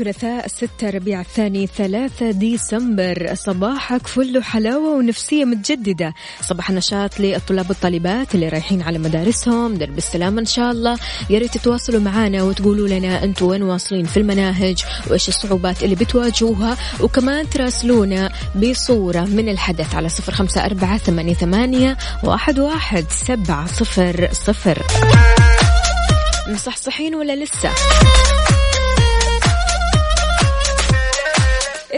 الثلاثاء 6 ربيع الثاني 3 ديسمبر. صباحك فل حلاوة ونفسية متجددة. صباح النشاط للطلاب والطالبات اللي رايحين على مدارسهم. درب السلامة إن شاء الله. يا ريت تتواصلوا معنا وتقولوا لنا أنتم وين واصلين في المناهج وإيش الصعوبات اللي بتواجهوها. وكمان تراسلونا بصورة من الحدث على صفر خمسة أربعة ثمانية واحد, واحد سبعة صفر صفر. مصحصحين ولا لسه؟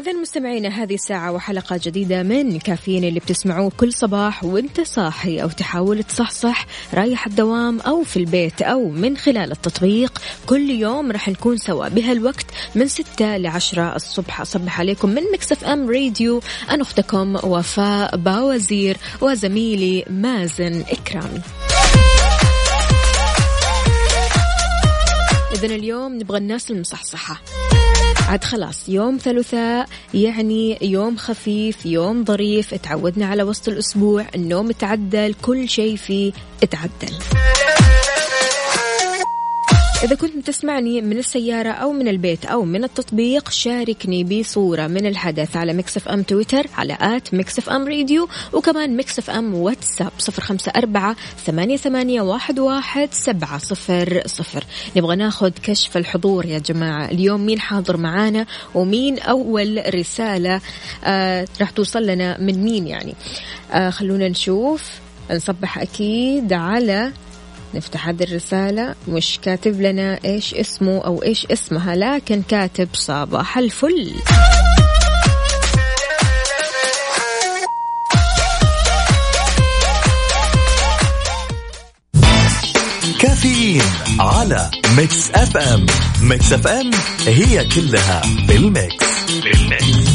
إذا مستمعينا هذه الساعة وحلقة جديدة من كافيين اللي بتسمعوه كل صباح وإنت صاحي أو تحاول تصحصح رايح الدوام أو في البيت أو من خلال التطبيق. كل يوم راح نكون سوا بهالوقت من ستة لعشرة الصبح. أصبح عليكم من Mix FM Radio أنا أختكم وفاء باوزير وزميلي مازن إكرامي. إذا اليوم نبغى الناس المصحصحة. عاد خلاص يوم ثلاثاء يعني يوم خفيف يوم ظريف تعودنا على وسط الأسبوع النوم تعدل كل شيء فيه تعدل إذا كنت تسمعني من السيارة أو من البيت أو من التطبيق شاركني بصورة من الحدث على Mix FM تويتر على at Mix FM Radio وكمان Mix FM واتساب صفر خمسة أربعة ثمانية, ثمانية واحد, واحد سبعة صفر صفر. نبغى ناخذ كشف الحضور يا جماعة. اليوم مين حاضر معانا ومين أول رسالة آه راح توصل لنا من مين يعني؟ آه خلونا نشوف نصبح أكيد على نفتح هذه الرسالة مش كاتب لنا إيش اسمه أو إيش اسمها لكن كاتب صباح الفل. كافيين على Mix FM Mix FM هي كلها في ال mix بال mix.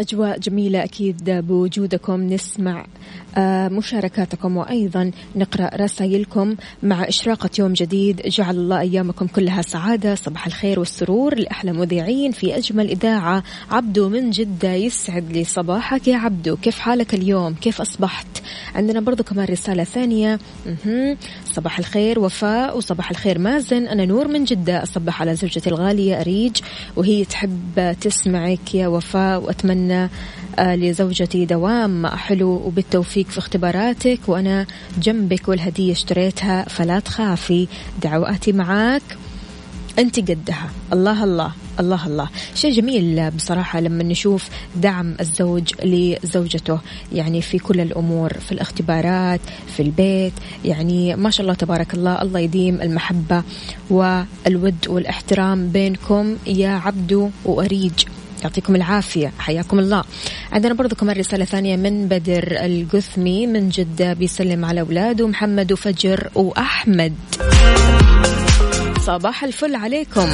أجواء جميلة أكيد بوجودكم. نسمع مشاركاتكم وأيضا نقرأ رسائلكم مع إشراقة يوم جديد. جعل الله أيامكم كلها سعادة صباح الخير والسرور. لأحلى مذيعين في أجمل إذاعة. عبدو من جدة يسعد لي صباحك. يا عبدو كيف حالك اليوم؟ كيف أصبحت؟ عندنا برضو كمان رسالة ثانية. صباح الخير وفاء وصباح الخير مازن. أنا نور من جدة أصبح على زوجتي الغالية أريج. وهي تحب تسمعك يا وفاء وأتمنى آه، لزوجتي دوام. حلو وبالتوفيق في اختباراتك. وأنا جنبك والهدية اشتريتها فلا تخافي. دعواتي معاك. أنت قدها. الله الله الله الله. شيء جميل بصراحة لما نشوف دعم الزوج لزوجته. يعني في كل الأمور في الاختبارات في البيت. يعني ما شاء الله تبارك الله الله يديم المحبة والود والاحترام بينكم. يا عبدو وأريج. يعطيكم العافية. حياكم الله. عندنا برضو كمان رسالة ثانية من بدر القثمي من جدة بيسلم على أولاده محمد وفجر وأحمد. صباح الفل عليكم.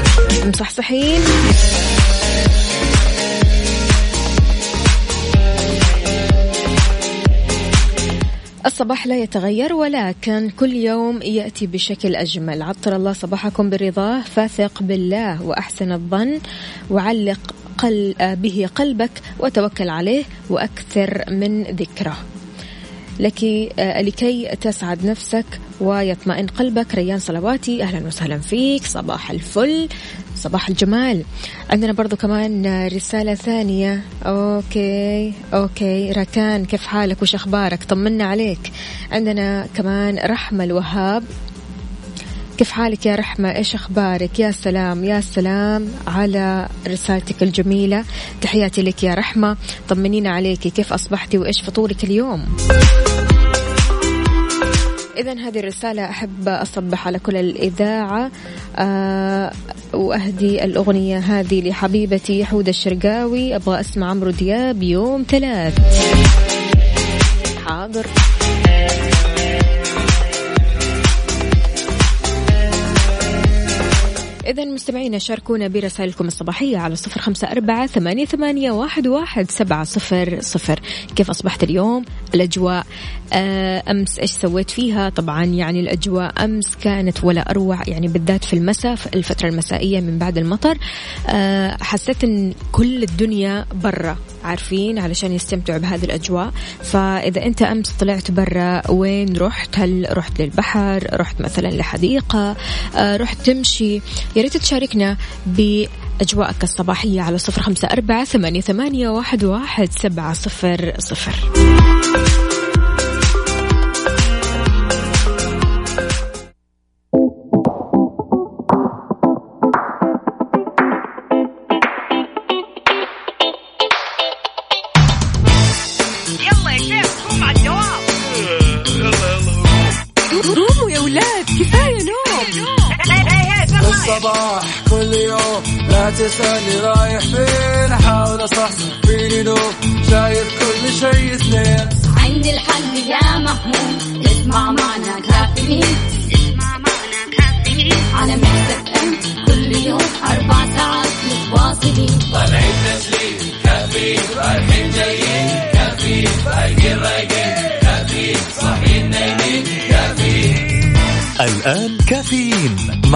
مصحصحين؟ الصباح لا يتغير ولكن كل يوم يأتي بشكل أجمل. عطر الله صباحكم برضاه فاثق بالله وأحسن الظن وعلق به قلبك وتوكل عليه وأكثر من ذكره. لك لكي تسعد نفسك ويطمئن قلبك. ريان صلواتي أهلا وسهلا فيك. صباح الفل. صباح الجمال. عندنا برضو كمان رسالة ثانية. okay okay. ركان كيف حالك؟ وش أخبارك؟ طمنا عليك. عندنا كمان رحمة الوهاب. كيف حالك يا رحمة؟ إيش أخبارك؟ يا سلام يا سلام على رسالتك الجميلة. تحياتي لك يا رحمة. طمنينا عليك. كيف أصبحتي وإيش فطورك اليوم؟ إذا هذه الرسالة أحب أصبح على كل الإذاعة. أه وأهدي الأغنية هذه لحبيبتي حودة الشرقاوي. أبغى أسمع عمرو دياب يوم ثلاث. حاضر. إذا مستمعينا شاركونا برسائلكم الصباحية على صفر خمسة أربعة ثمانية, ثمانية واحد, واحد سبعة صفر صفر. كيف أصبحت اليوم؟ الأجواء آه، أمس إيش سويت فيها؟ طبعا يعني الأجواء أمس كانت ولا أروع يعني بالذات في المساء في الفترة المسائية من بعد المطر. آه، حسيت أن كل الدنيا برا عارفين؟ علشان يستمتعوا بهذه الأجواء. فإذا أنت أمس طلعت برا وين رحت؟ هل رحت للبحر؟ رحت مثلا لحديقة؟ آه، رحت تمشي؟ يا ريت تشاركنا بأجواءك الصباحية على صفر خمسة أربعة ثمانية, واحد سبعة صفر صفر.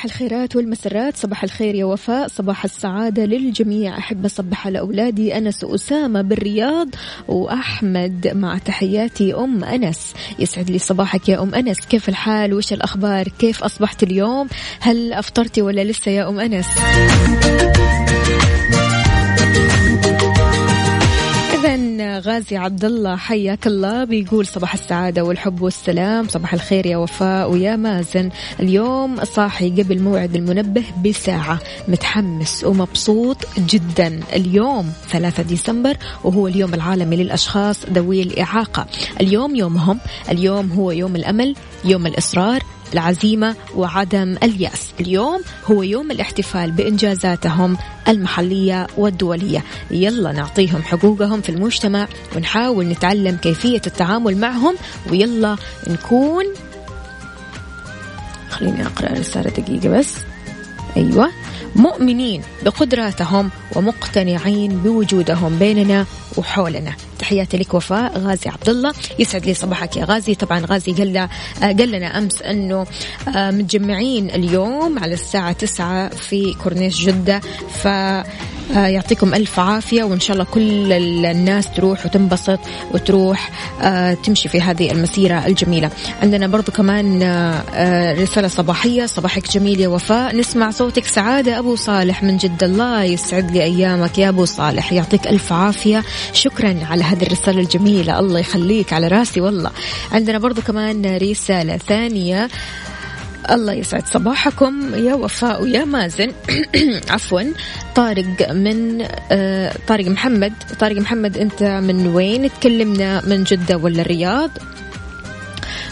صباح الخيرات والمسرات صباح الخير يا وفاء صباح السعادة للجميع. أحب أصبح على أولادي أنس وأسامة بالرياض وأحمد مع تحياتي أم أنس. يسعد لي صباحك يا أم أنس. كيف الحال؟ وش الأخبار؟ كيف أصبحت اليوم؟ هل أفطرتي ولا لسه يا أم أنس؟ غازي عبد الله حياك الله. بيقول صباح السعادة والحب والسلام. صباح الخير يا وفاء ويا مازن. اليوم صاحي قبل موعد المنبه بساعة. متحمس ومبسوط جدا. اليوم 3 ديسمبر وهو اليوم العالمي للأشخاص ذوي الإعاقة. اليوم يومهم. اليوم هو يوم الأمل يوم الإصرار العزيمة وعدم اليأس. اليوم هو يوم الاحتفال بإنجازاتهم المحلية والدولية. يلا نعطيهم حقوقهم في المجتمع ونحاول نتعلم كيفية التعامل معهم. ويلا نكون خليني أقرأ رسالة دقيقة بس. أيوة. مؤمنين بقدراتهم ومقتنعين بوجودهم بيننا وحولنا. تحياتي لك وفاء غازي عبد الله يسعد لي صباحك يا غازي. طبعا غازي قال قال لنا أمس إنه آه، متجمعين اليوم على الساعة 9 في كورنيش جدة ف آه، يعطيكم ألف عافية وإن شاء الله كل الناس تروح وتنبسط وتروح آه، تمشي في هذه المسيرة الجميلة. عندنا برضو كمان رسالة صباحية. صباحك جميل يا وفاء. نسمع صوتك سعادة أبو صالح من جدة. الله يسعد لي أيامك يا أبو صالح. يعطيك ألف عافية. شكرا على هذه الرسالة الجميلة. الله يخليك على راسي والله. عندنا برضو كمان رسالة ثانية. الله يسعد صباحكم. يا وفاء ويا مازن. عفوا. طارق من آه طارق محمد. طارق محمد أنت من وين؟ تكلمنا من جدة ولا الرياض؟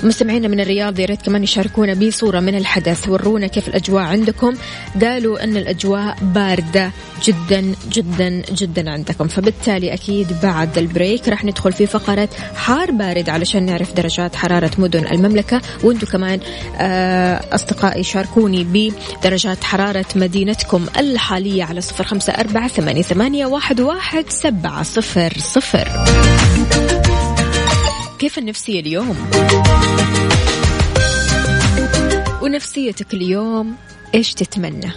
مستمعينا من الرياض يا ريت كمان يشاركونا بصورة من الحدث. ورونا كيف الأجواء عندكم. قالوا أن الأجواء باردة جدا جدا جدا عندكم. فبالتالي أكيد بعد البريك راح ندخل في فقرة حار بارد علشان نعرف درجات حرارة مدن المملكة. وأنتم كمان آه، أصدقائي شاركوني بدرجات حرارة مدينتكم الحالية على صفر خمسة أربعة ثمانية واحد واحد سبعة صفر صفر. كيف النفسية اليوم؟ ونفسيتك اليوم إيش تتمنى؟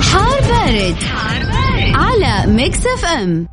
حار بارد, حار بارد. على Mix FM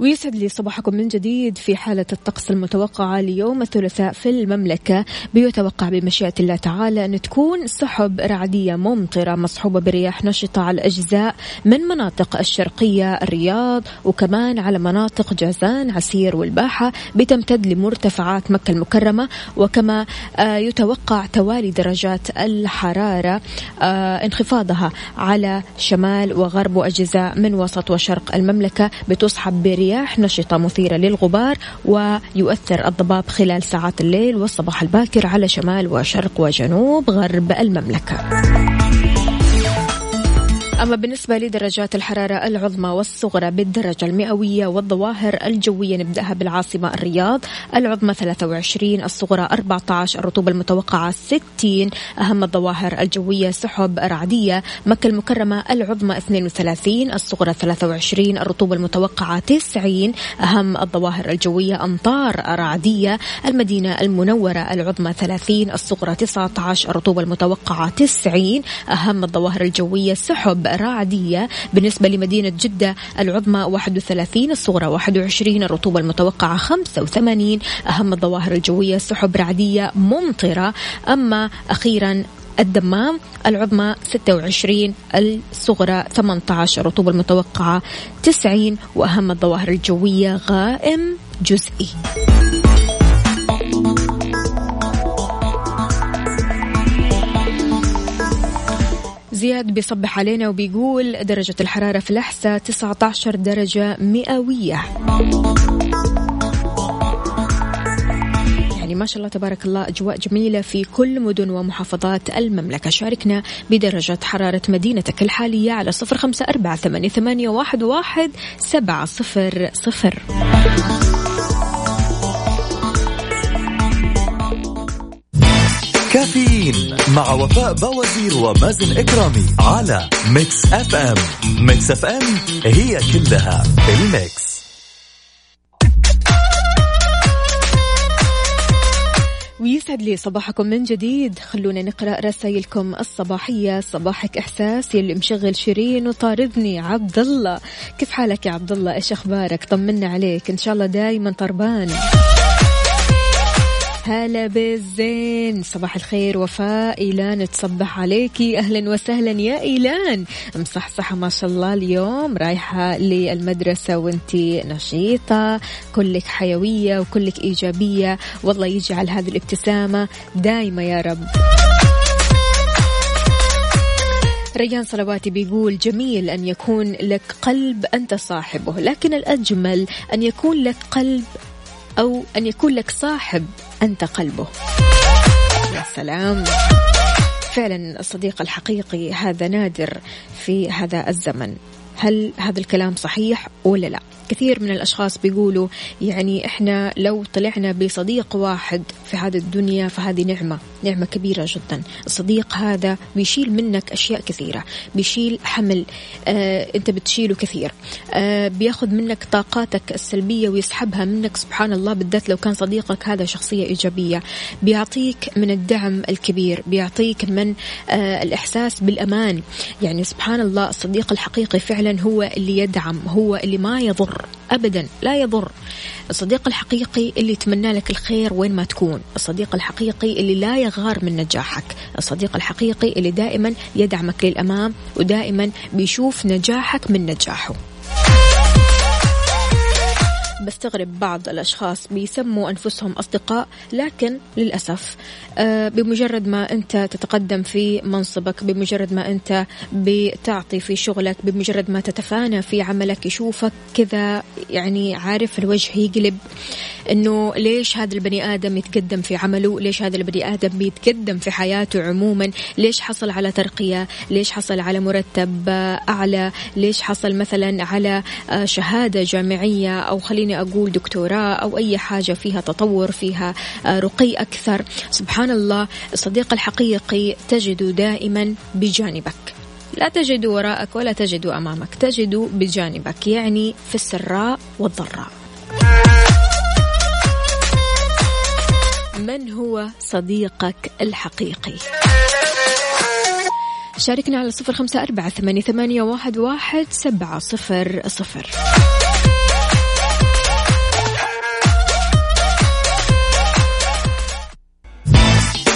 ويسعد لي صباحكم من جديد في حالة الطقس المتوقعة ليوم الثلاثاء في المملكة. بيتوقع بمشيئة الله تعالى أن تكون سحب رعدية ممطرة مصحوبة برياح نشطة على أجزاء من مناطق الشرقية الرياض وكمان على مناطق جازان عسير والباحة بتمتد لمرتفعات مكة المكرمة. وكما آه، يتوقع توالي درجات الحرارة آه، انخفاضها على شمال وغرب وأجزاء من وسط وشرق المملكة. بتصحب برياح رياح نشطة مثيرة للغبار ويؤثر الضباب خلال ساعات الليل والصباح الباكر على شمال وشرق وجنوب غرب المملكة. أما بالنسبة لدرجات الحرارة العظمى والصغرى بالدرجة المئوية والظواهر الجوية نبدأها بالعاصمة الرياض العظمى 23 الصغرى 14 الرطوبة المتوقعة 60 أهم الظواهر الجوية سحب رعدية مكة المكرمة العظمى 32 الصغرى 23 الرطوبة المتوقعة 90 أهم الظواهر الجوية أمطار رعدية المدينة المنورة العظمى 30 الصغرى 19 الرطوبة المتوقعة 90 أهم الظواهر الجوية سحب رعدية بالنسبة لمدينة جدة العظمى 31 الصغرى 21 الرطوبة المتوقعة 85 أهم الظواهر الجوية سحب رعدية ممطرة أما أخيرا الدمام العظمى 26 الصغرى 18 الرطوبة المتوقعة 90 وأهم الظواهر الجوية غائم جزئي. زياد بيصبح علينا وبيقول درجة الحرارة في الأحساء 19 درجة مئوية. يعني ما شاء الله تبارك الله أجواء جميلة في كل مدن ومحافظات المملكة. شاركنا بدرجة حرارة مدينتك الحالية على صفر خمسة أربعة ثمانية واحد واحد سبعة صفر صفر. كافيين مع وفاء باوزير ومازن إكرامي على Mix FM Mix FM هي كلها ال mix. ويسعد لي صباحكم من جديد. خلونا نقرأ رسائلكم الصباحية. صباحك إحساس يلي مشغل شيرين وطاردني عبد الله كيف حالك يا عبد الله إيش أخبارك؟ طمنا عليك. إن شاء الله دايما طربان. هلا بالزين. صباح الخير وفاء إيلان تصبح عليكي. أهلا وسهلا يا إيلان. مصحصحة ما شاء الله اليوم رايحة للمدرسة وانتي نشيطة كلك حيوية وكلك إيجابية. والله يجعل هذه الابتسامة دايمة يا رب. ريان صلواتي بيقول جميل أن يكون لك قلب أنت صاحبه لكن الأجمل أن يكون لك قلب أو أن يكون لك صاحب. أنت قلبه. يا سلام. فعلا الصديق الحقيقي هذا نادر في هذا الزمن. هل هذا الكلام صحيح ولا لا؟ كثير من الأشخاص بيقولوا يعني إحنا لو طلعنا بصديق واحد في هذه الدنيا فهذه نعمة نعمة كبيرة جدا. الصديق هذا بيشيل منك أشياء كثيرة بيشيل حمل آه أنت بتشيله كثير. آه بياخذ منك طاقاتك السلبية ويسحبها منك سبحان الله بالذات لو كان صديقك هذا شخصية إيجابية. بيعطيك من الدعم الكبير بيعطيك من آه الإحساس بالأمان. يعني سبحان الله الصديق الحقيقي فعلا هو اللي يدعم هو اللي ما يضر. أبدا لا يضر. الصديق الحقيقي اللي يتمنى لك الخير وين ما تكون. الصديق الحقيقي اللي لا يغار من نجاحك. الصديق الحقيقي اللي دائما يدعمك للأمام ودائما بيشوف نجاحك من نجاحه. بستغرب بعض الأشخاص بيسموا أنفسهم أصدقاء لكن للأسف آه، بمجرد ما أنت تتقدم في منصبك بمجرد ما أنت بتعطي في شغلك بمجرد ما تتفانى في عملك يشوفك كذا يعني عارف الوجه يقلب إنه ليش هذا البني آدم يتقدم في عمله؟ ليش هذا البني آدم بيتقدم في حياته عموما؟ ليش حصل على ترقية؟ ليش حصل على مرتب أعلى؟ ليش حصل مثلا على آه، شهادة جامعية؟ أو خليني أقول دكتوراه أو أي حاجة فيها تطور فيها آه، رقي أكثر. سبحان الله الصديق الحقيقي تجده دائما بجانبك. لا تجد وراءك ولا تجد أمامك تجد بجانبك يعني في السراء والضراء. من هو صديقك الحقيقي؟ شاركنا على صفر خمسة أربعة ثمانية واحد, واحد سبعة صفر صفر.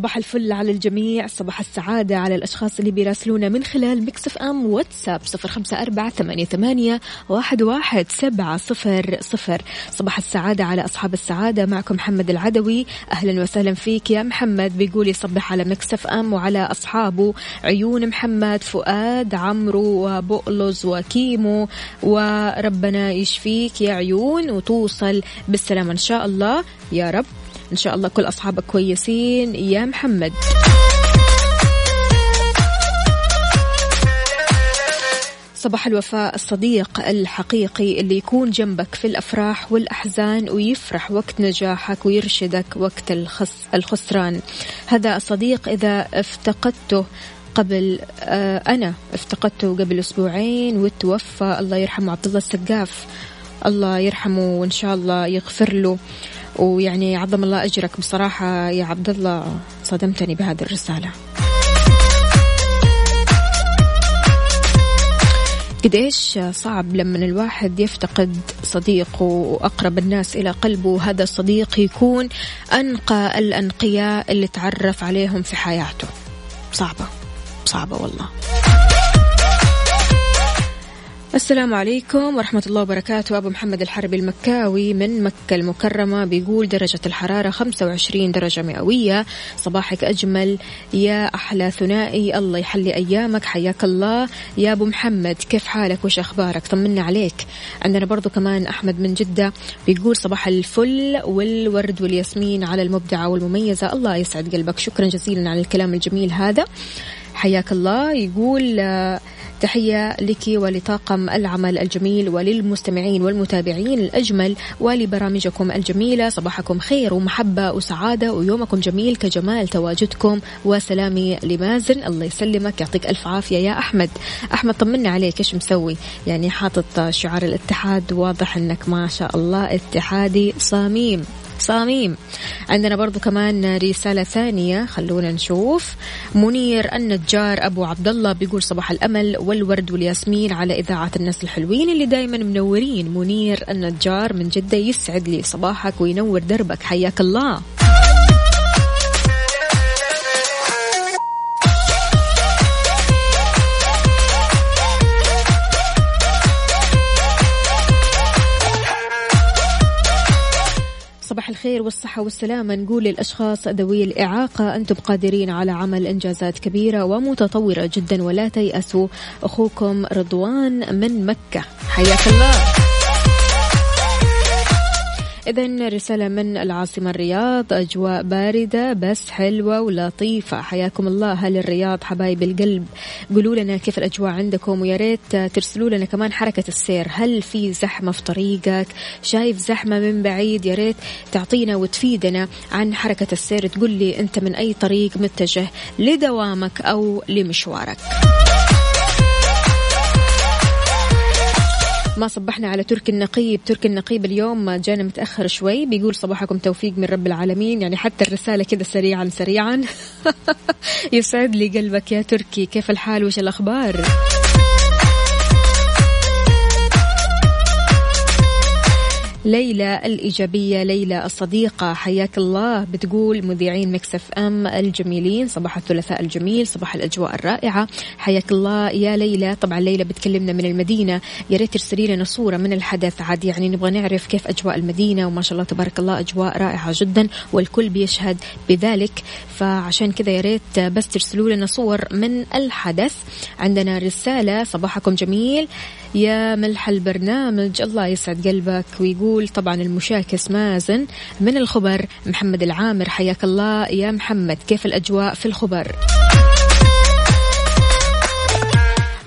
صباح الفل على الجميع صباح السعادة على الأشخاص اللي بيراسلونا من خلال Mix FM واتساب صفر خمسة أربعة ثمانية, ثمانية واحد, واحد سبعة صفر صفر. صباح السعادة على أصحاب السعادة معكم محمد العدوي. أهلا وسهلا فيك يا محمد بيقول يصبح على مكسف أم وعلى أصحابه عيون محمد فؤاد عمرو وبؤلز وكيمو وربنا يشفيك يا عيون وتوصل بالسلامة إن شاء الله. يا رب إن شاء الله كل أصحابك كويسين. يا محمد. صباح الوفاء الصديق الحقيقي اللي يكون جنبك في الأفراح والأحزان ويفرح وقت نجاحك ويرشدك وقت الخس الخسران. هذا الصديق إذا افتقدته قبل آه أنا افتقدته قبل أسبوعين وتوفى. الله يرحمه عبد الله السقاف. الله يرحمه وإن شاء الله يغفر له. ويعني عظم الله أجرك. بصراحة يا عبد الله صدمتني بهذه الرسالة. قد إيش صعب لما الواحد يفتقد صديقه وأقرب الناس إلى قلبه هذا الصديق يكون أنقى الأنقياء اللي تعرف عليهم في حياته. صعبة. صعبة والله. السلام عليكم ورحمة الله وبركاته. أبو محمد الحربي المكاوي من مكة المكرمة بيقول درجة الحرارة 25 درجة مئوية. صباحك أجمل يا أحلى ثنائي. الله يحلي أيامك. حياك الله. يا أبو محمد كيف حالك؟ وش أخبارك؟ طمنا عليك. عندنا برضو كمان أحمد من جدة بيقول صباح الفل والورد والياسمين على المبدعة والمميزة. الله يسعد قلبك. شكرا جزيلا على الكلام الجميل هذا. حياك الله. يقول تحية لك ولطاقم العمل الجميل وللمستمعين والمتابعين الأجمل ولبرامجكم الجميلة. صباحكم خير ومحبة وسعادة ويومكم جميل كجمال تواجدكم. وسلامي لمازن. الله يسلمك. يعطيك ألف عافية يا أحمد. أحمد طمنا عليك. إيش مسوي؟ يعني حاطط شعار الاتحاد. واضح أنك ما شاء الله اتحادي صميم صاميم. عندنا برضو كمان رسالة ثانية خلونا نشوف. منير النجار أبو عبد الله بيقول صباح الأمل والورد والياسمين على إذاعة الناس الحلوين اللي دايما منورين. منير النجار من جدة يسعد لي صباحك وينور دربك. حياك الله. الخير والصحة والسلامة. نقول للأشخاص ذوي الإعاقة أنتم قادرين على عمل إنجازات كبيرة ومتطورة جدا ولا تيأسوا. أخوكم رضوان من مكة. حياك الله. إذا رسالة من العاصمة الرياض أجواء باردة بس حلوة ولطيفة. حياكم الله أهل الرياض حبايب القلب. قولوا لنا كيف الأجواء عندكم ويا ريت ترسلوا لنا كمان حركة السير. هل في زحمة في طريقك؟ شايف زحمة من بعيد؟ يا ريت تعطينا وتفيدنا عن حركة السير. تقول لي أنت من أي طريق متجه لدوامك أو لمشوارك. ما صبحنا على تركي النقيب. تركي النقيب اليوم جانا متأخر شوي. بيقول صباحكم توفيق من رب العالمين. يعني حتى الرسالة كذا سريعا سريعا. يسعد لي قلبك يا تركي. كيف الحال؟ وش الأخبار؟ ليلى الإيجابية. ليلى الصديقة حياك الله بتقول مذيعين مكسف أم الجميلين صباح الثلاثاء الجميل صباح الأجواء الرائعة. حياك الله يا ليلى. طبعا ليلى بتكلمنا من المدينة. يا ريت ترسلي لنا صورة من الحدث. عاد يعني نبغى نعرف كيف أجواء المدينة وما شاء الله تبارك الله أجواء رائعة جدا والكل بيشهد بذلك. فعشان كذا يا ريت بس ترسلوا لنا صور من الحدث. عندنا رسالة صباحكم جميل. يا ملح البرنامج الله يسعد قلبك ويقول طبعا المشاكس مازن من الخبر محمد العامر حياك الله يا محمد كيف الأجواء في الخبر؟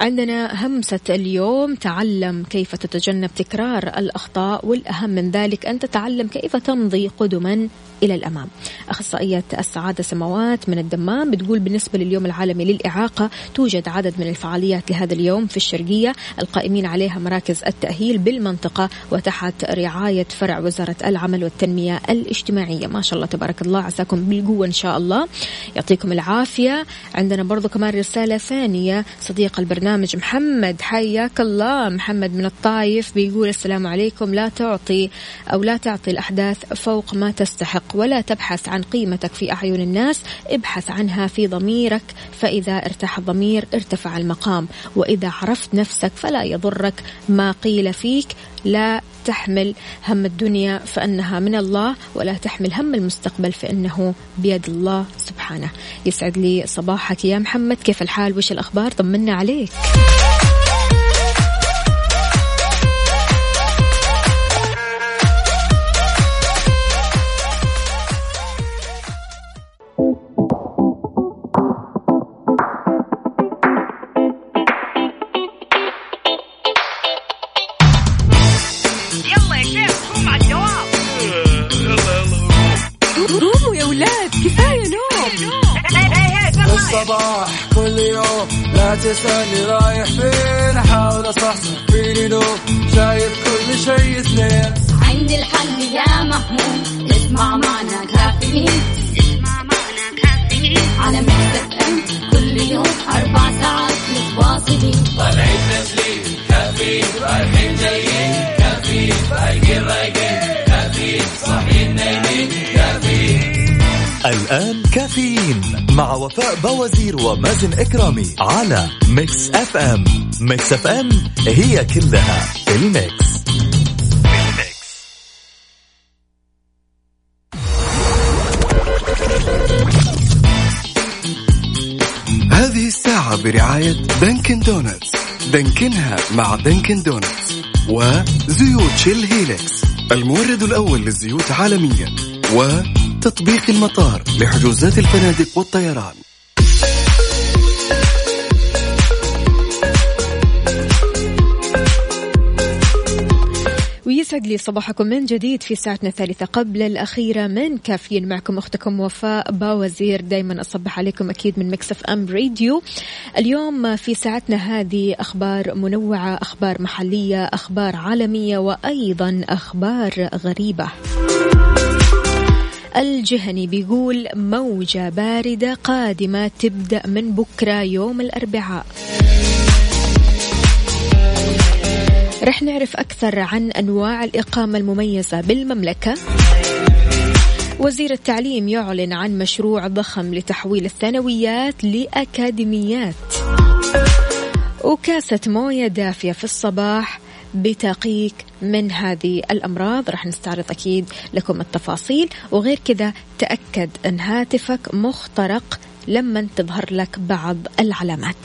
عندنا همسة اليوم تعلم كيف تتجنب تكرار الأخطاء والأهم من ذلك أن تتعلم كيف تمضي قدما إلى الأمام. أخصائية السعادة سماوات من الدمام بتقول بالنسبة لليوم العالمي للإعاقة توجد عدد من الفعاليات لهذا اليوم في الشرقية. القائمين عليها مراكز التأهيل بالمنطقة وتحت رعاية فرع وزارة العمل والتنمية الاجتماعية. ما شاء الله تبارك الله عساكم بالقوة إن شاء الله. يعطيكم العافية. عندنا برضو كمان رسالة ثانية صديق البرنامج محمد حياك الله. محمد من الطايف بيقول السلام عليكم. لا تعطي أو لا تعطي الأحداث فوق ما تستحق ولا تبحث عن قيمتك في أعين الناس. ابحث عنها في ضميرك فإذا ارتاح الضمير ارتفع المقام. وإذا عرفت نفسك فلا يضرك. ما قيل فيك لا تحمل هم الدنيا فإنها من الله ولا تحمل هم المستقبل فإنه بيد الله سبحانه. يسعد لي صباحك يا محمد. كيف الحال؟ وش الأخبار؟ طمنا عليك. تسألني رايح فين؟ أحاول أصحصح فيني لو شايف كل شيء اثنين. عندي الحل يا محمود اسمع معنا كافيين. اسمع معنا كافيين. على مكتب ام الآن كافيين مع وفاء باوزير ومازن إكرامي على Mix FM. Mix FM it's all in the mix. هذه الساعة برعاية Dunkin' Donuts. دانكنها مع Dunkin' Donuts وزيوت Shell Helix المورد الأول للزيوت عالميا. وتطبيق المطار لحجوزات الفنادق والطيران. ويسعد لي صباحكم من جديد في ساعتنا الثالثة قبل الأخيرة. من كافيين معكم أختكم وفاء باوزير. دايما أصبح عليكم أكيد من Mix FM Radio. اليوم في ساعتنا هذه أخبار منوعة أخبار محلية أخبار عالمية وأيضا أخبار غريبة. الجهني بيقول موجة باردة قادمة تبدأ من بكرة يوم الأربعاء. رح نعرف أكثر عن أنواع الإقامة المميزة بالمملكة. وزير التعليم يعلن عن مشروع ضخم لتحويل الثانويات لأكاديميات. وكاسة موية دافية في الصباح. بتقيك من هذه الأمراض. راح نستعرض أكيد لكم التفاصيل. وغير كذا تأكد أن هاتفك مخترق لما تظهر لك بعض العلامات.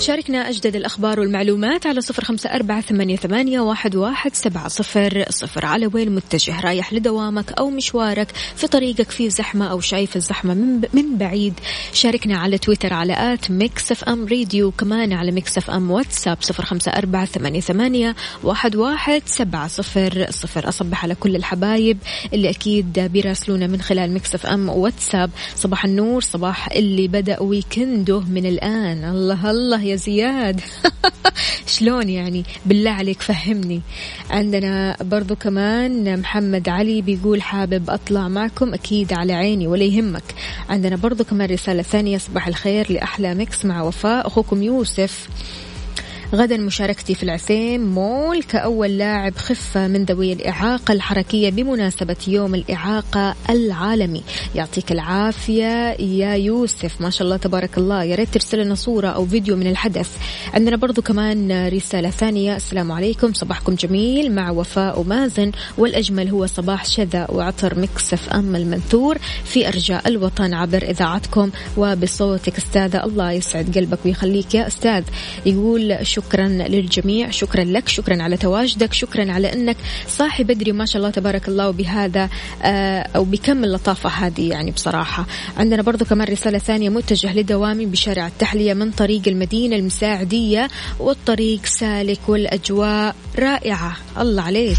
شاركنا أجدد الأخبار والمعلومات على صفر خمسة أربعة ثمانية, واحد, سبعة صفر صفر. على وين متجه؟ رايح لدوامك أو مشوارك في طريقك في زحمة أو شايف الزحمة من, من بعيد. شاركنا على تويتر على at Mix FM Radio كمان على Mix FM واتساب صفر خمسة أربعة ثمانية, واحد, سبعة صفر صفر. أصبح على كل الحبايب اللي أكيد بيراسلونا من خلال Mix FM واتساب. صباح النور صباح اللي بدأ weekend ه من الآن. الله الله يا زياد؟ شلون يعني؟ بالله عليك فهمني. عندنا برضو كمان محمد علي بيقول حابب أطلع معكم أكيد على عيني ولا يهمك. عندنا برضو كمان رسالة ثانية صباح الخير لأحلى Mix مع وفاء. أخوكم يوسف. غدا مشاركتي في العثيم مول كأول لاعب خفة من ذوي الإعاقة الحركية بمناسبة يوم الإعاقة العالمي. يعطيك العافية يا يوسف. ما شاء الله تبارك الله. يا ريت ترسل لنا صورة أو فيديو من الحدث. عندنا برضو كمان رسالة ثانية. السلام عليكم. صباحكم جميل. مع وفاء ومازن. والأجمل هو صباح شذا وعطر مكسف أم المنثور. في أرجاء الوطن عبر إذاعتكم. وبصوتك أستاذة الله يسعد قلبك ويخليك يا أستاذ. يقول شو شكرا للجميع. شكرا لك شكرا على تواجدك شكرا على أنك صاحي بدري ما شاء الله تبارك الله وبهذا آه، أو بكم اللطافة هذه يعني بصراحة. عندنا برضو كمان رسالة ثانية متجه لدوامي بشارع التحلية من طريق المدينة المساعدية والطريق سالك والأجواء رائعة. الله عليك.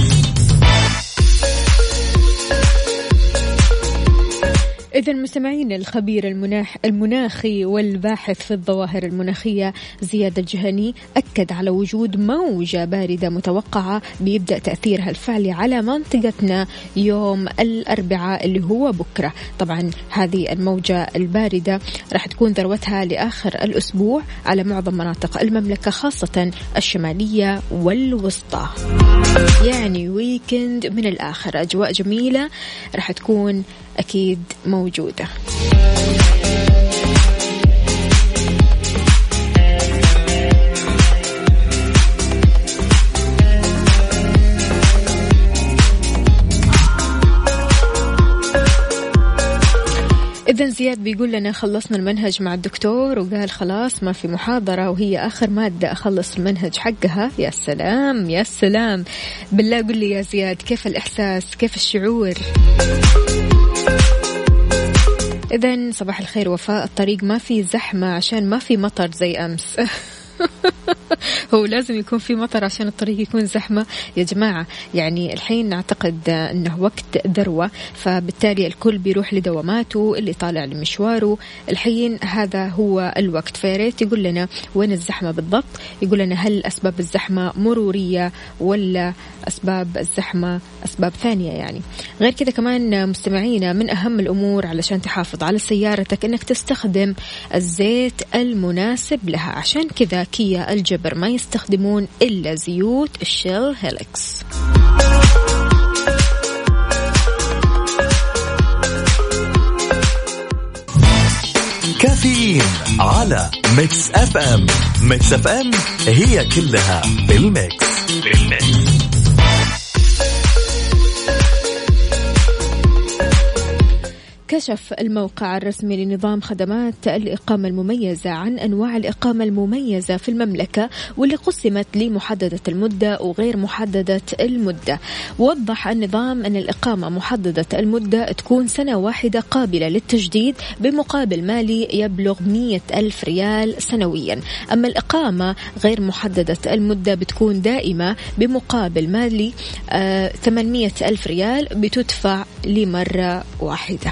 إذا مستمعين الخبير المناح المناخي والباحث في الظواهر المناخية زياد الجهني أكد على وجود موجة باردة متوقعة بيبدأ تأثيرها الفعلي على منطقتنا يوم الأربعاء اللي هو بكرة. طبعا هذه الموجة الباردة راح تكون ذروتها لآخر الأسبوع على معظم مناطق المملكة خاصة الشمالية والوسطى. يعني ويكند من الآخر. أجواء جميلة راح تكون أكيد موجودة. إذا زياد بيقول لنا خلصنا المنهج مع الدكتور وقال خلاص ما في محاضرة وهي آخر مادة. أخلص المنهج حقها. يا سلام يا سلام. بالله قل لي يا زياد كيف الإحساس؟ كيف الشعور؟ إذا صباح الخير وفاء. الطريق ما في زحمة عشان ما في مطر زي أمس. هو لازم يكون في مطر عشان الطريق يكون زحمة. يا جماعة يعني الحين نعتقد أنه وقت ذروة فبالتالي الكل بيروح لدواماته اللي طالع لمشواره. الحين هذا هو الوقت. فياريت يقول لنا وين الزحمة بالضبط. يقول لنا هل أسباب الزحمة مرورية ولا أسباب الزحمة أسباب ثانية يعني. غير كذا كمان مستمعينا من أهم الأمور علشان تحافظ على سيارتك أنك تستخدم الزيت المناسب لها. عشان كذا كيا الجبر ما يستخدمون إلا زيوت الشيل هيلكس كافيين على Mix FM. Mix FM it's all in the mix. in the mix. كشف الموقع الرسمي لنظام خدمات الإقامة المميزة عن أنواع الإقامة المميزة في المملكة واللي قسمت لمحددة المدة وغير محددة المدة. وضح النظام أن الإقامة محددة المدة تكون سنة واحدة قابلة للتجديد بمقابل مالي يبلغ مية ألف ريال سنويا. أما الإقامة غير محددة المدة بتكون دائمة بمقابل مالي آه 800 ألف ريال بتدفع لمرة واحدة.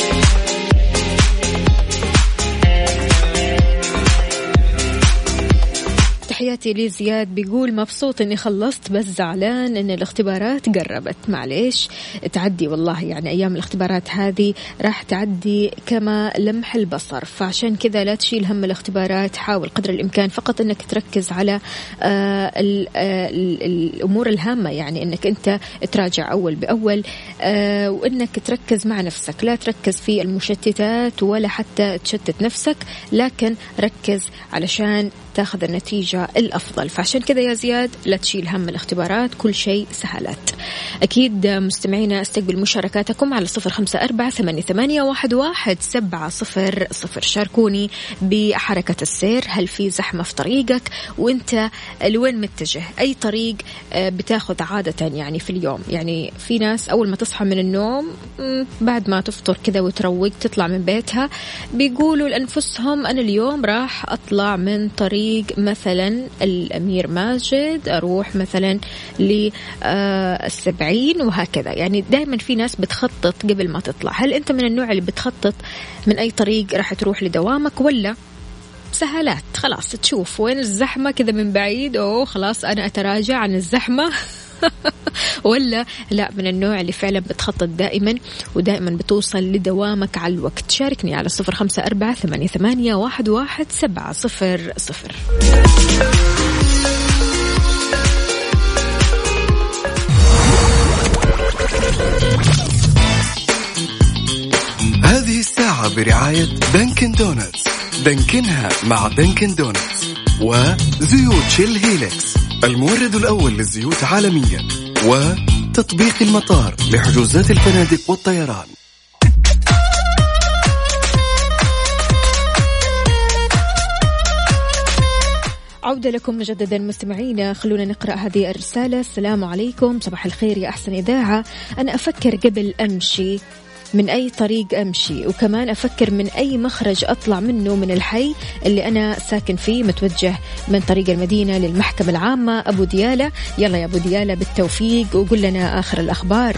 تحياتي لي زياد بيقول مبسوط إني خلصت بس زعلان إن الاختبارات قربت. معليش تعدي والله. يعني أيام الاختبارات هذه راح تعدي كما لمح البصر. فعشان كذا لا تشيل هم الاختبارات. حاول قدر الإمكان فقط إنك تركز على آه آه الأمور الهامة. يعني إنك أنت تراجع أول بأول آه وإنك تركز مع نفسك. لا تركز في المشتتات ولا حتى تشتت نفسك لكن ركز علشان تاخذ النتيجة الأفضل. فعشان كذا يا زياد لا تشيل هم الاختبارات كل شيء سهلت. أكيد مستمعينا استقبل مشاركاتكم على صفر خمسة أربعة ثمانية واحد سبعة صفر صفر. شاركوني بحركة السير هل في زحمة في طريقك؟ وأنت لوين متجه؟ أي طريق آه، بتاخذ عادة يعني في اليوم؟ يعني في ناس أول ما تصحى من النوم بعد ما تفطر كذا وتروق تطلع من بيتها بيقولوا لأنفسهم أنا اليوم راح أطلع من طريق مثلا الأمير ماجد أروح مثلا للسبعين وهكذا. يعني دائما في ناس بتخطط قبل ما تطلع. هل أنت من النوع اللي بتخطط من أي طريق راح تروح لدوامك ولا سهلات؟ خلاص تشوف وين الزحمة كذا من بعيد. أوه خلاص أنا أتراجع عن الزحمة. ولا لا من النوع اللي فعلا بتخطط دائما ودائما بتوصل لدوامك على الوقت. شاركني على صفر خمسة أربعة ثمانية, ثمانية واحد, واحد سبعة صفر صفر. هذه الساعة برعاية Dunkin' Donuts دانكنها مع Dunkin' Donuts وزيوت Shell Helix المورد الأول للزيوت عالميا وتطبيق المطار لحجوزات الفنادق والطيران. عودة لكم مجددا مستمعينا خلونا نقرأ هذه الرسالة. السلام عليكم صباح الخير يا أحسن إذاعة. أنا أفكر قبل أمشي. من أي طريق أمشي وكمان أفكر من أي مخرج أطلع منه من الحي اللي أنا ساكن فيه متوجه من طريق المدينة للمحكمة العامة أبو ديالة. يلا يا أبو ديالة بالتوفيق وقول لنا آخر الأخبار.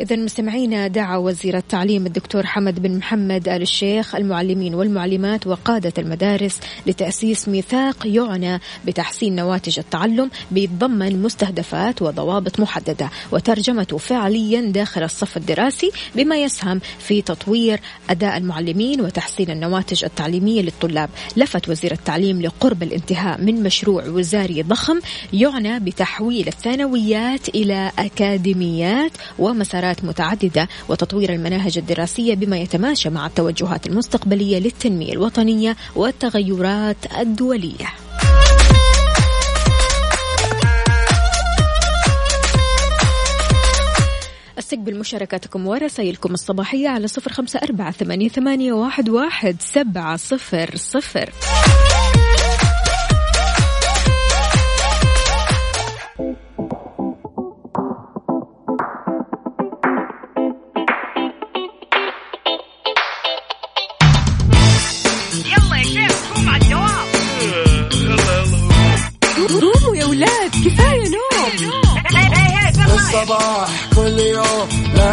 إذا مستمعينا دعا وزير التعليم الدكتور حمد بن محمد آل الشيخ المعلمين والمعلمات وقادة المدارس لتأسيس ميثاق يعنى بتحسين نواتج التعلم بيتضمن مستهدفات وضوابط محددة وترجمته فعليا داخل الصف الدراسي بما يسهم في تطوير أداء المعلمين وتحسين النواتج التعليمية للطلاب. لفت وزير التعليم لقرب الانتهاء من مشروع وزاري ضخم يعنى بتحويل الثانويات إلى أكاديميات ومسارات مجالات متعددة وتطوير المناهج الدراسية بما يتماشى مع التوجهات المستقبلية للتنمية الوطنية والتغيرات الدولية. استقبل مشاركاتكم ورسائلكم الصباحية على صفر خمسة أربعة ثمانية, واحد سبعة صفر صفر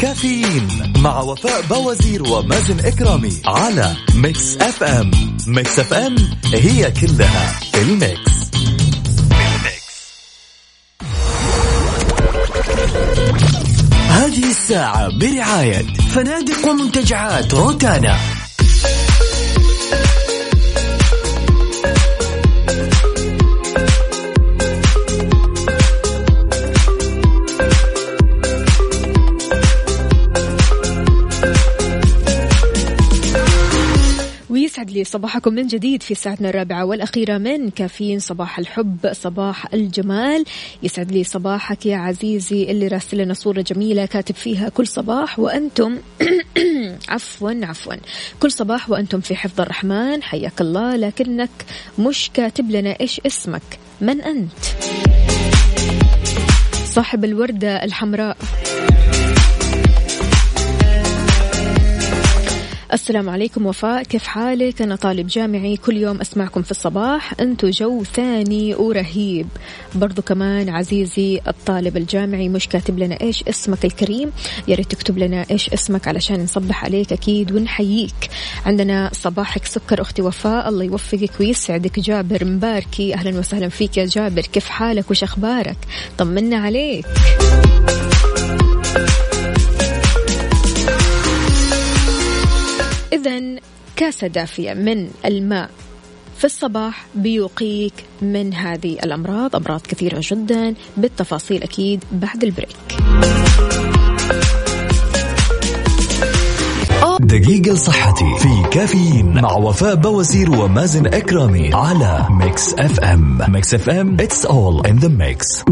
كافيين مع وفاء باوزير ومازن إكرامي على Mix FM Mix FM it's all in the mix. هذه الساعة برعاية فنادق ومنتجعات روتانا. يسعد لي صباحكم من جديد في ساعتنا الرابعة والأخيرة من كافيين صباح الحب صباح الجمال. يسعد لي صباحك يا عزيزي اللي راسل لنا صورة جميلة كاتب فيها كل صباح. وأنتم عفوا عفوا. كل صباح وأنتم في حفظ الرحمن. حياك الله لكنك مش كاتب لنا إيش اسمك. من أنت؟ صاحب الوردة الحمراء. السلام عليكم وفاء. كيف حالك؟ أنا طالب جامعي كل يوم أسمعكم في الصباح. أنتو جو ثاني ورهيب. برضو كمان عزيزي الطالب الجامعي مش كاتب لنا إيش اسمك الكريم؟ يا ريت تكتب لنا إيش اسمك علشان نصبح عليك أكيد ونحييك. عندنا صباحك سكر أختي وفاء. الله يوفقك ويسعدك. جابر مباركي. أهلا وسهلا فيك يا جابر. كيف حالك؟ وش أخبارك؟ طمنا عليك. كاسة دافية من الماء في الصباح بيوقيك من هذه الأمراض أمراض كثيرة جدا. بالتفاصيل أكيد بعد ال break. دقيقة صحتي في كافيين مع وفاء باوزير ومازن إكرامي على Mix FM. Mix FM it's all in the mix.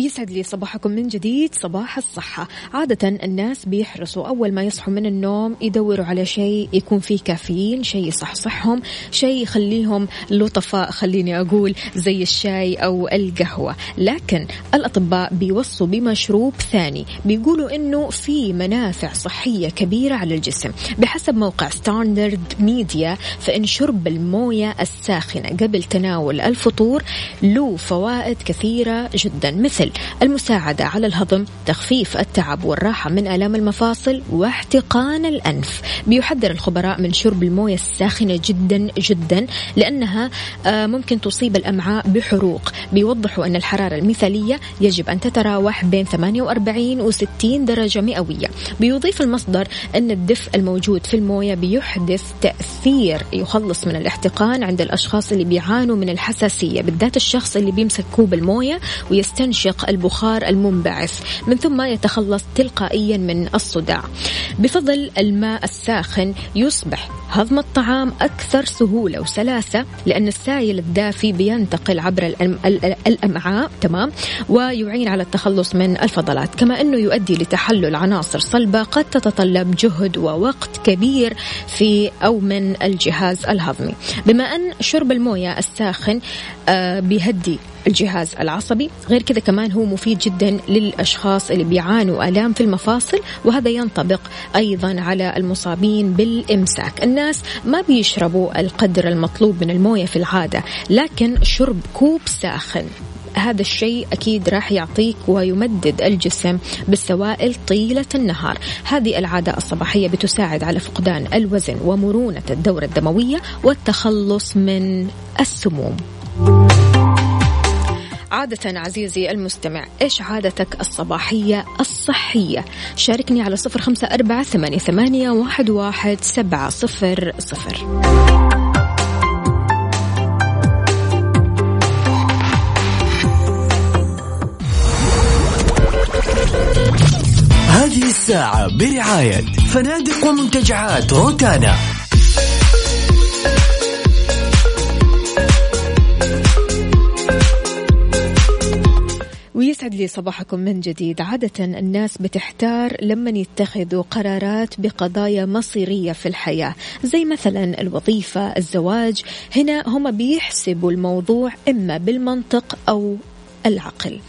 ويسعد لي صباحكم من جديد صباح الصحة. عادة الناس بيحرصوا أول ما يصحوا من النوم يدوروا على شيء يكون فيه كافيين شيء يصحصحهم شيء يخليهم لطفاء خليني أقول زي الشاي أو القهوة. لكن الأطباء بيوصوا بمشروب ثاني بيقولوا أنه في منافع صحية كبيرة على الجسم. بحسب موقع Standard Media فإن شرب الموية الساخنة قبل تناول الفطور له فوائد كثيرة جدا. مثل المساعدة على الهضم تخفيف التعب والراحة من آلام المفاصل واحتقان الأنف. بيحذر الخبراء من شرب الموية الساخنة جدا جدا لأنها آه، ممكن تصيب الأمعاء بحروق. بيوضحوا أن الحرارة المثالية يجب أن تتراوح بين 48 و 60 درجة مئوية. بيضيف المصدر أن الدفء الموجود في الموية بيحدث تأثير يخلص من الاحتقان عند الأشخاص اللي بيعانوا من الحساسية بالذات الشخص اللي بيمسك كوب الموية ويستنشق البخار المنبعث من ثم يتخلص تلقائيا من الصداع. بفضل الماء الساخن يصبح هضم الطعام أكثر سهولة وسلاسة لأن السائل الدافي بينتقل عبر الأمعاء تمام؟ ويعين على التخلص من الفضلات. كما أنه يؤدي لتحلل عناصر صلبة قد تتطلب جهد ووقت كبير في أو من الجهاز الهضمي. بما أن شرب الموية الساخن آه، بيهدي الجهاز العصبي. غير كذا كمان هو مفيد جدا للأشخاص اللي بيعانوا آلام في المفاصل وهذا ينطبق أيضا على المصابين بالإمساك. الناس ما بيشربوا القدر المطلوب من الموية في العادة لكن شرب كوب ساخن هذا الشيء أكيد راح يعطيك ويمدد الجسم بالسوائل طيلة النهار. هذه العادة الصباحية بتساعد على فقدان الوزن ومرونة الدورة الدموية والتخلص من السموم. عادة عزيزي المستمع إيش عادتك الصباحية الصحية؟ شاركني على صفر خمسة أربعة ثمانية, واحد, واحد سبعة صفر صفر. هذه الساعة برعاية فنادق ومنتجعات روتانا. ويسعد لي صباحكم من جديد. عادة الناس بتحتار لما يتخذوا قرارات بقضايا مصيرية في الحياة زي مثلا الوظيفة الزواج. هنا هم بيحسبوا الموضوع إما بالمنطق أو العقل.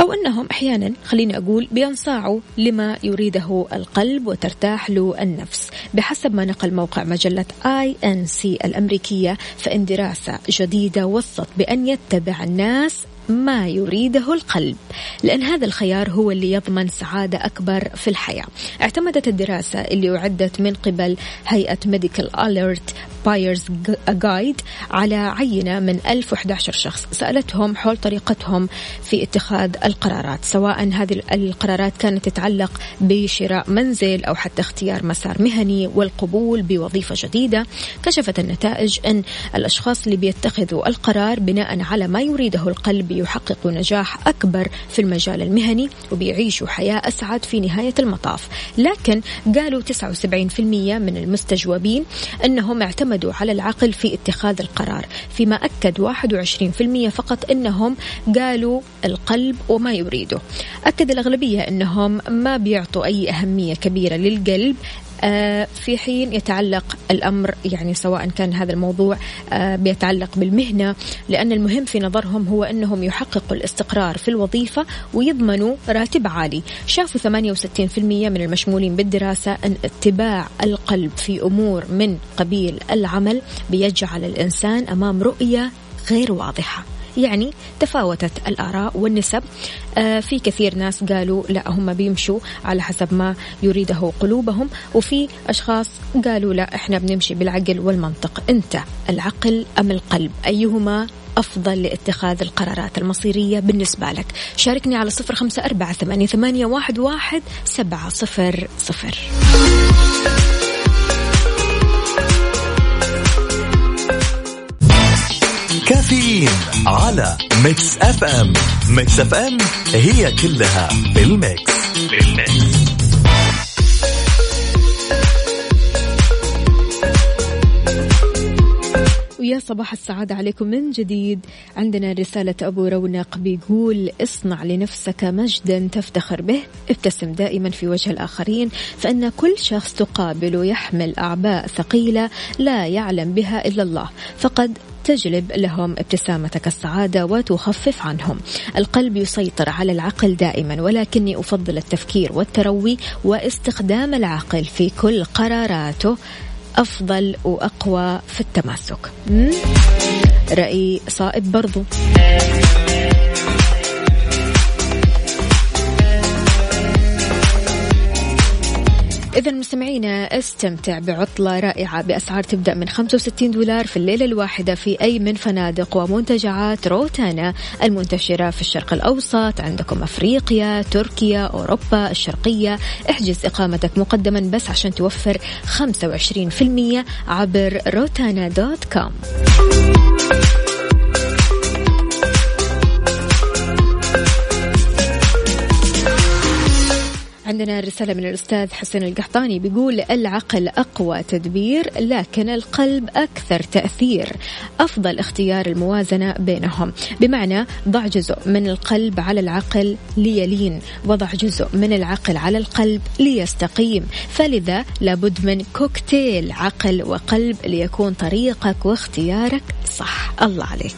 أو أنهم أحيانا خليني أقول بينصاعوا لما يريده القلب وترتاح له النفس. بحسب ما نقل موقع مجلة آي أن سي الأمريكية فإن دراسة جديدة وصت بأن يتبع الناس ما يريده القلب لأن هذا الخيار هو اللي يضمن سعادة أكبر في الحياة. اعتمدت الدراسة اللي أعدت من قبل هيئة Medical Alert Buyers Guide على عينة من 1011 شخص. سألتهم حول طريقتهم في اتخاذ القرارات سواء هذه القرارات كانت تتعلق بشراء منزل أو حتى اختيار مسار مهني والقبول بوظيفة جديدة. كشفت النتائج أن الأشخاص اللي بيتخذوا القرار بناء على ما يريده القلب يحققوا نجاح أكبر في المجال المهني وبيعيشوا حياة أسعد في نهاية المطاف. لكن قالوا 79% من المستجوبين أنهم اعتمدوا على العقل في اتخاذ القرار فيما أكد 21% فقط أنهم قالوا القلب وما يريده. أكد الأغلبية أنهم ما بيعطوا أي أهمية كبيرة للقلب في حين يتعلق الأمر يعني سواء كان هذا الموضوع آه، بيتعلق بالمهنة لأن المهم في نظرهم هو أنهم يحققوا الاستقرار في الوظيفة ويضمنوا راتب عالي. شافوا 68% من المشمولين بالدراسة أن اتباع القلب في أمور من قبيل العمل بيجعل الإنسان أمام رؤية غير واضحة. يعني تفاوتت الآراء والنسب. آه في كثير ناس قالوا لا هم بيمشوا على حسب ما يريده قلوبهم وفي أشخاص قالوا لا إحنا بنمشي بالعقل والمنطق. أنت العقل أم القلب؟ أيهما أفضل لاتخاذ القرارات المصيرية بالنسبة لك؟ شاركني على صفر خمسة أربعة ثمانية, واحد سبعة صفر صفر. كافيين على Mix FM. Mix FM it's all in the mix in the mix ويا صباح السعادة عليكم من جديد. عندنا رسالة أبو رونق بيقول اصنع لنفسك مجدا تفتخر به. ابتسم دائما في وجه الآخرين فإن كل شخص تقابله يحمل أعباء ثقيلة لا يعلم بها إلا الله. فقد تجلب لهم ابتسامتك السعادة وتخفف عنهم. القلب يسيطر على العقل دائما ولكني أفضل التفكير والتروي واستخدام العقل في كل قراراته. أفضل وأقوى في التماسك. رأي صائب برضو. إذا مستمعينا استمتع بعطلة رائعة بأسعار تبدأ من 65 دولار في الليلة الواحدة في أي من فنادق ومنتجعات روتانا المنتشرة في الشرق الأوسط عندكم أفريقيا تركيا أوروبا الشرقية. احجز إقامتك مقدما بس عشان توفر 25% عبر روتانا دوت كوم. عندنا رسالة من الأستاذ حسن القحطاني بيقول العقل أقوى تدبير لكن القلب أكثر تأثير. أفضل اختيار الموازنة بينهم. بمعنى ضع جزء من القلب على العقل ليلين وضع جزء من العقل على القلب ليستقيم. فلذا لابد من كوكتيل عقل وقلب ليكون طريقك واختيارك صح. الله عليك.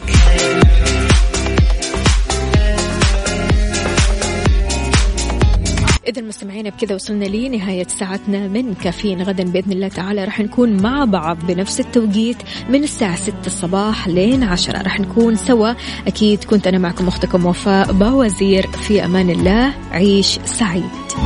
إذا مستمعينا بكذا وصلنا لنهاية ساعتنا من كافيين غدا بإذن الله تعالى. راح نكون مع بعض بنفس التوقيت من الساعة 6 الصباح لين 10 راح نكون سوا. أكيد كنت أنا معكم أختكم وفاء باوزير. في أمان الله. عيش سعيد.